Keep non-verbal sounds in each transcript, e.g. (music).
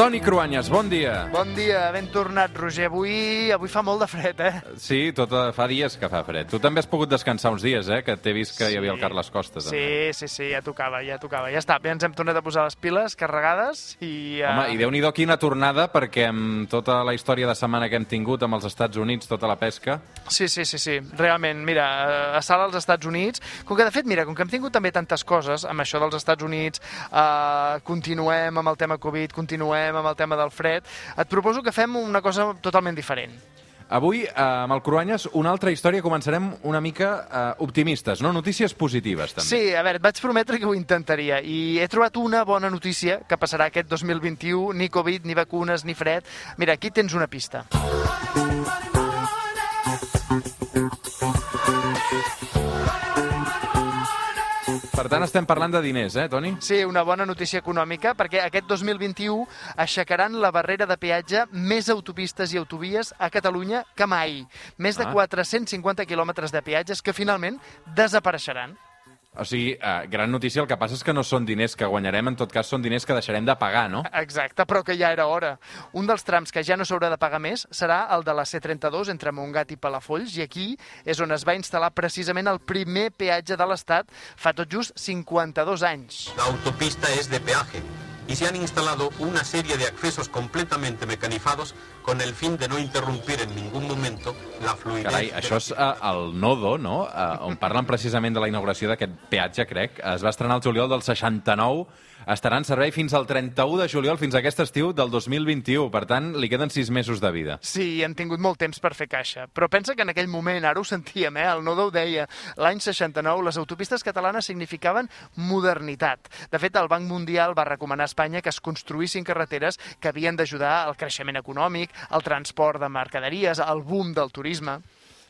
Toni Cruanyes, bon dia. Bon dia, ben tornat, Roger. Avui, avui fa molt de fred, eh? Sí, tot eh, fa dies que fa fred. Tu també has pogut descansar uns dies, eh? Que t'he vist que hi havia el Carles Costa. Sí, També. sí, sí, ja tocava, ja tocava. Ja està, ja ens hem tornat a posar les piles carregades i... Uh... Home, i déu nhi quina tornada, perquè amb tota la història de setmana que hem tingut amb els Estats Units, tota la pesca... Sí, sí, sí, sí. Realment, mira, eh, a sala als Estats Units, com que de fet, mira, com que hem tingut també tantes coses amb això dels Estats Units, eh, continuem amb el tema Covid, continuem amb el tema del fred, et proposo que fem una cosa totalment diferent. Avui, eh, amb el Cruanyes, una altra història. Començarem una mica eh, optimistes, no? Notícies positives, també. Sí, a veure, et vaig prometre que ho intentaria i he trobat una bona notícia que passarà aquest 2021, ni Covid, ni vacunes, ni fred. Mira, aquí tens una pista. Per tant, estem parlant de diners, eh, Toni? Sí, una bona notícia econòmica, perquè aquest 2021 aixecaran la barrera de peatge més autopistes i autovies a Catalunya que mai. Més de Ah. 450 quilòmetres de peatges que finalment desapareixeran. O sigui, eh, gran notícia, el que passa és que no són diners que guanyarem, en tot cas són diners que deixarem de pagar, no? Exacte, però que ja era hora. Un dels trams que ja no s'haurà de pagar més serà el de la C32 entre Montgat i Palafolls, i aquí és on es va instal·lar precisament el primer peatge de l'Estat fa tot just 52 anys. La autopista es de peaje y se han instalado una serie de accesos completamente mecanizados con el fin de no interrumpir en ningún momento la fluidez. Carai, això és eh, el Nodo, no? Eh, on parlen precisament de la inauguració d'aquest peatge, crec. Es va estrenar el juliol del 69, estarà en servei fins al 31 de juliol, fins a aquest estiu del 2021. Per tant, li queden sis mesos de vida. Sí, han tingut molt temps per fer caixa. Però pensa que en aquell moment, ara ho sentíem, eh? el Nodo ho deia, l'any 69 les autopistes catalanes significaven modernitat. De fet, el Banc Mundial va recomanar a Espanya que es construïssin carreteres que havien d'ajudar al creixement econòmic, al transport de mercaderies, al boom del turisme.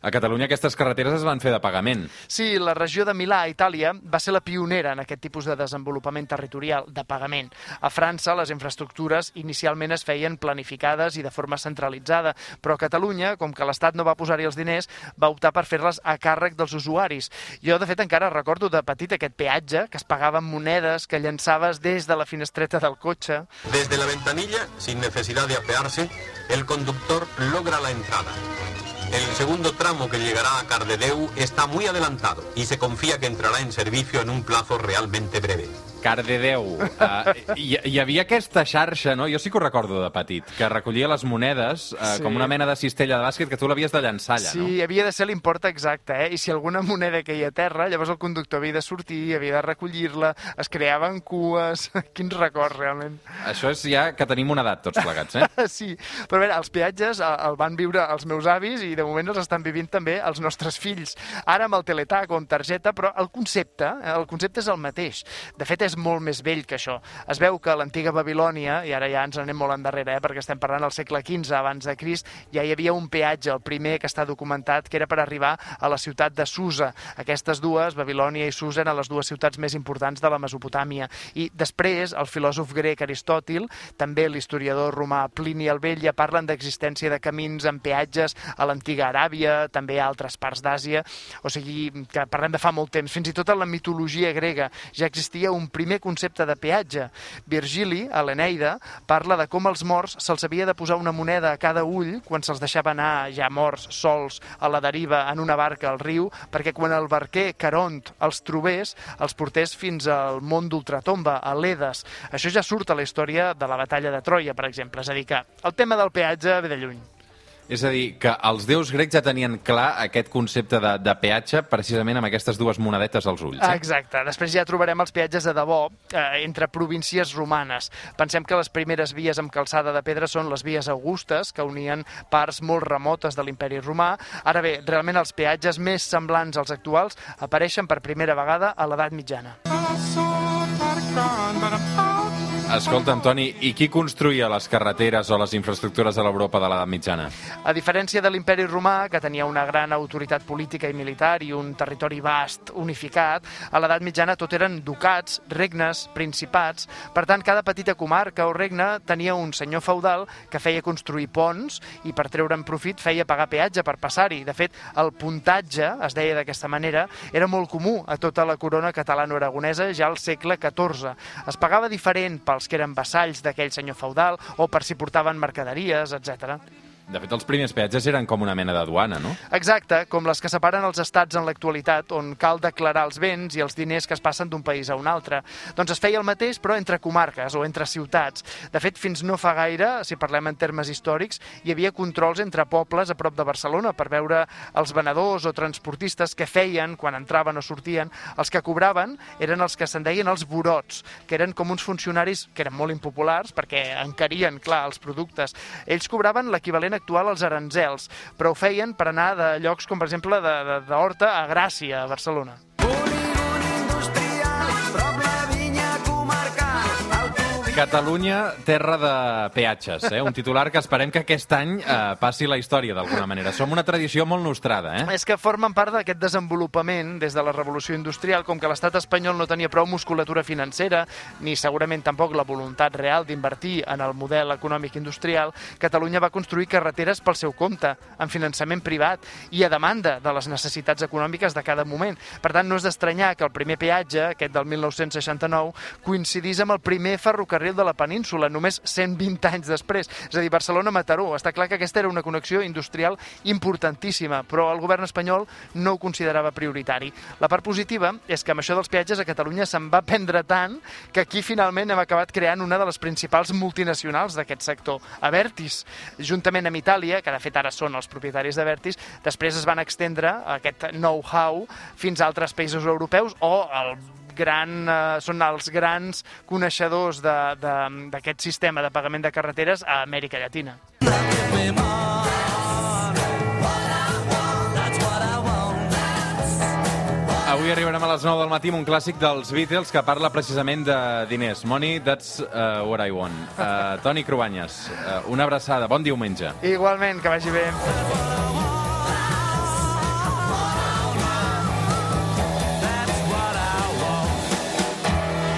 A Catalunya aquestes carreteres es van fer de pagament. Sí, la regió de Milà, a Itàlia, va ser la pionera en aquest tipus de desenvolupament territorial, de pagament. A França, les infraestructures inicialment es feien planificades i de forma centralitzada, però a Catalunya, com que l'Estat no va posar-hi els diners, va optar per fer-les a càrrec dels usuaris. Jo, de fet, encara recordo de petit aquest peatge, que es pagava amb monedes que llançaves des de la finestreta del cotxe. Desde la ventanilla, sin necesidad de apearse, el conductor logra la entrada. El segundo tramo que llegará a Cardedeu está muy adelantado y se confía que entrarà en servicio en un plazo realmente breve. Cardedeu. Uh, (laughs) hi, hi havia aquesta xarxa, no? Jo sí que ho recordo de petit, que recollia les monedes uh, Sí. com una mena de cistella de bàsquet que tu l'havies de llançar allà, Sí, no? havia de ser l'import exacte, eh? I si alguna moneda caia a terra, llavors el conductor havia de sortir, havia de recollir-la, es creaven cues... (laughs) Quins records, realment. Això és ja que tenim una edat tots plegats, eh? (laughs) Sí, però a veure, els peatges eh, el van viure els meus avis i de moment els estan vivint també els nostres fills. Ara amb el teletac o amb targeta, però el concepte, el concepte és el mateix. De fet, és molt més vell que això. Es veu que a l'antiga Babilònia, i ara ja ens anem molt endarrere, eh, perquè estem parlant del segle XV abans de Crist, ja hi havia un peatge, el primer que està documentat, que era per arribar a la ciutat de Susa. Aquestes dues, Babilònia i Susa, eren les dues ciutats més importants de la Mesopotàmia. I després, el filòsof grec Aristòtil, també l'historiador romà Plini el Vell, ja parlen d'existència de camins amb peatges a l'antiga Aràbia, també a altres parts d'Àsia, o sigui, que parlem de fa molt temps. Fins i tot en la mitologia grega ja existia un primer concepte de peatge. Virgili, a l'Eneida, parla de com als morts se'ls havia de posar una moneda a cada ull quan se'ls deixava anar ja morts, sols, a la deriva, en una barca al riu, perquè quan el barquer Caront els trobés, els portés fins al món d'Ultratomba, a l'Edes. Això ja surt a la història de la batalla de Troia, per exemple. És a dir, que el tema del peatge ve de lluny. És a dir, que els déus grecs ja tenien clar aquest concepte de, de peatge precisament amb aquestes dues monedetes als ulls. Eh? Exacte. Després ja trobarem els peatges de debò eh, entre províncies romanes. Pensem que les primeres vies amb calçada de pedra són les vies augustes, que unien parts molt remotes de l'imperi romà. Ara bé, realment els peatges més semblants als actuals apareixen per primera vegada a l'edat mitjana. Escolta'm, Toni, i qui construïa les carreteres o les infraestructures de l'Europa de l'edat mitjana? A diferència de l'imperi romà, que tenia una gran autoritat política i militar i un territori vast, unificat, a l'edat mitjana tot eren ducats, regnes, principats. Per tant, cada petita comarca o regne tenia un senyor feudal que feia construir ponts i per treure'n profit feia pagar peatge per passar-hi. De fet, el puntatge, es deia d'aquesta manera, era molt comú a tota la corona catalano-aragonesa ja al segle XIV. Es pagava diferent pel els que eren vassalls d'aquell senyor feudal o per si portaven mercaderies, etc. De fet, els primers peatges eren com una mena de duana, no? Exacte, com les que separen els estats en l'actualitat, on cal declarar els béns i els diners que es passen d'un país a un altre. Doncs es feia el mateix, però entre comarques o entre ciutats. De fet, fins no fa gaire, si parlem en termes històrics, hi havia controls entre pobles a prop de Barcelona per veure els venedors o transportistes que feien quan entraven o sortien. Els que cobraven eren els que se'n deien els burots, que eren com uns funcionaris que eren molt impopulars perquè encarien, clar, els productes. Ells cobraven l'equivalent actual als aranzels, però ho feien per anar de llocs com, per exemple, d'Horta a Gràcia, a Barcelona. Catalunya, terra de peatges, eh? un titular que esperem que aquest any eh, passi la història d'alguna manera. Som una tradició molt nostrada. Eh? És que formen part d'aquest desenvolupament des de la revolució industrial, com que l'estat espanyol no tenia prou musculatura financera, ni segurament tampoc la voluntat real d'invertir en el model econòmic industrial, Catalunya va construir carreteres pel seu compte, amb finançament privat i a demanda de les necessitats econòmiques de cada moment. Per tant, no és d'estranyar que el primer peatge, aquest del 1969, coincidís amb el primer ferrocarril ferrocarril de la península, només 120 anys després. És a dir, Barcelona-Mataró. Està clar que aquesta era una connexió industrial importantíssima, però el govern espanyol no ho considerava prioritari. La part positiva és que amb això dels peatges a Catalunya se'n va prendre tant que aquí finalment hem acabat creant una de les principals multinacionals d'aquest sector, Avertis. Juntament amb Itàlia, que de fet ara són els propietaris d'Avertis, després es van extendre aquest know-how fins a altres països europeus o el gran, eh, són els grans coneixedors d'aquest sistema de pagament de carreteres a Amèrica Llatina. Avui arribarem a les 9 del matí amb un clàssic dels Beatles que parla precisament de diners. Money, that's uh, what I want. Uh, Toni Cruanyes, uh, una abraçada. Bon diumenge. Igualment, que vagi bé.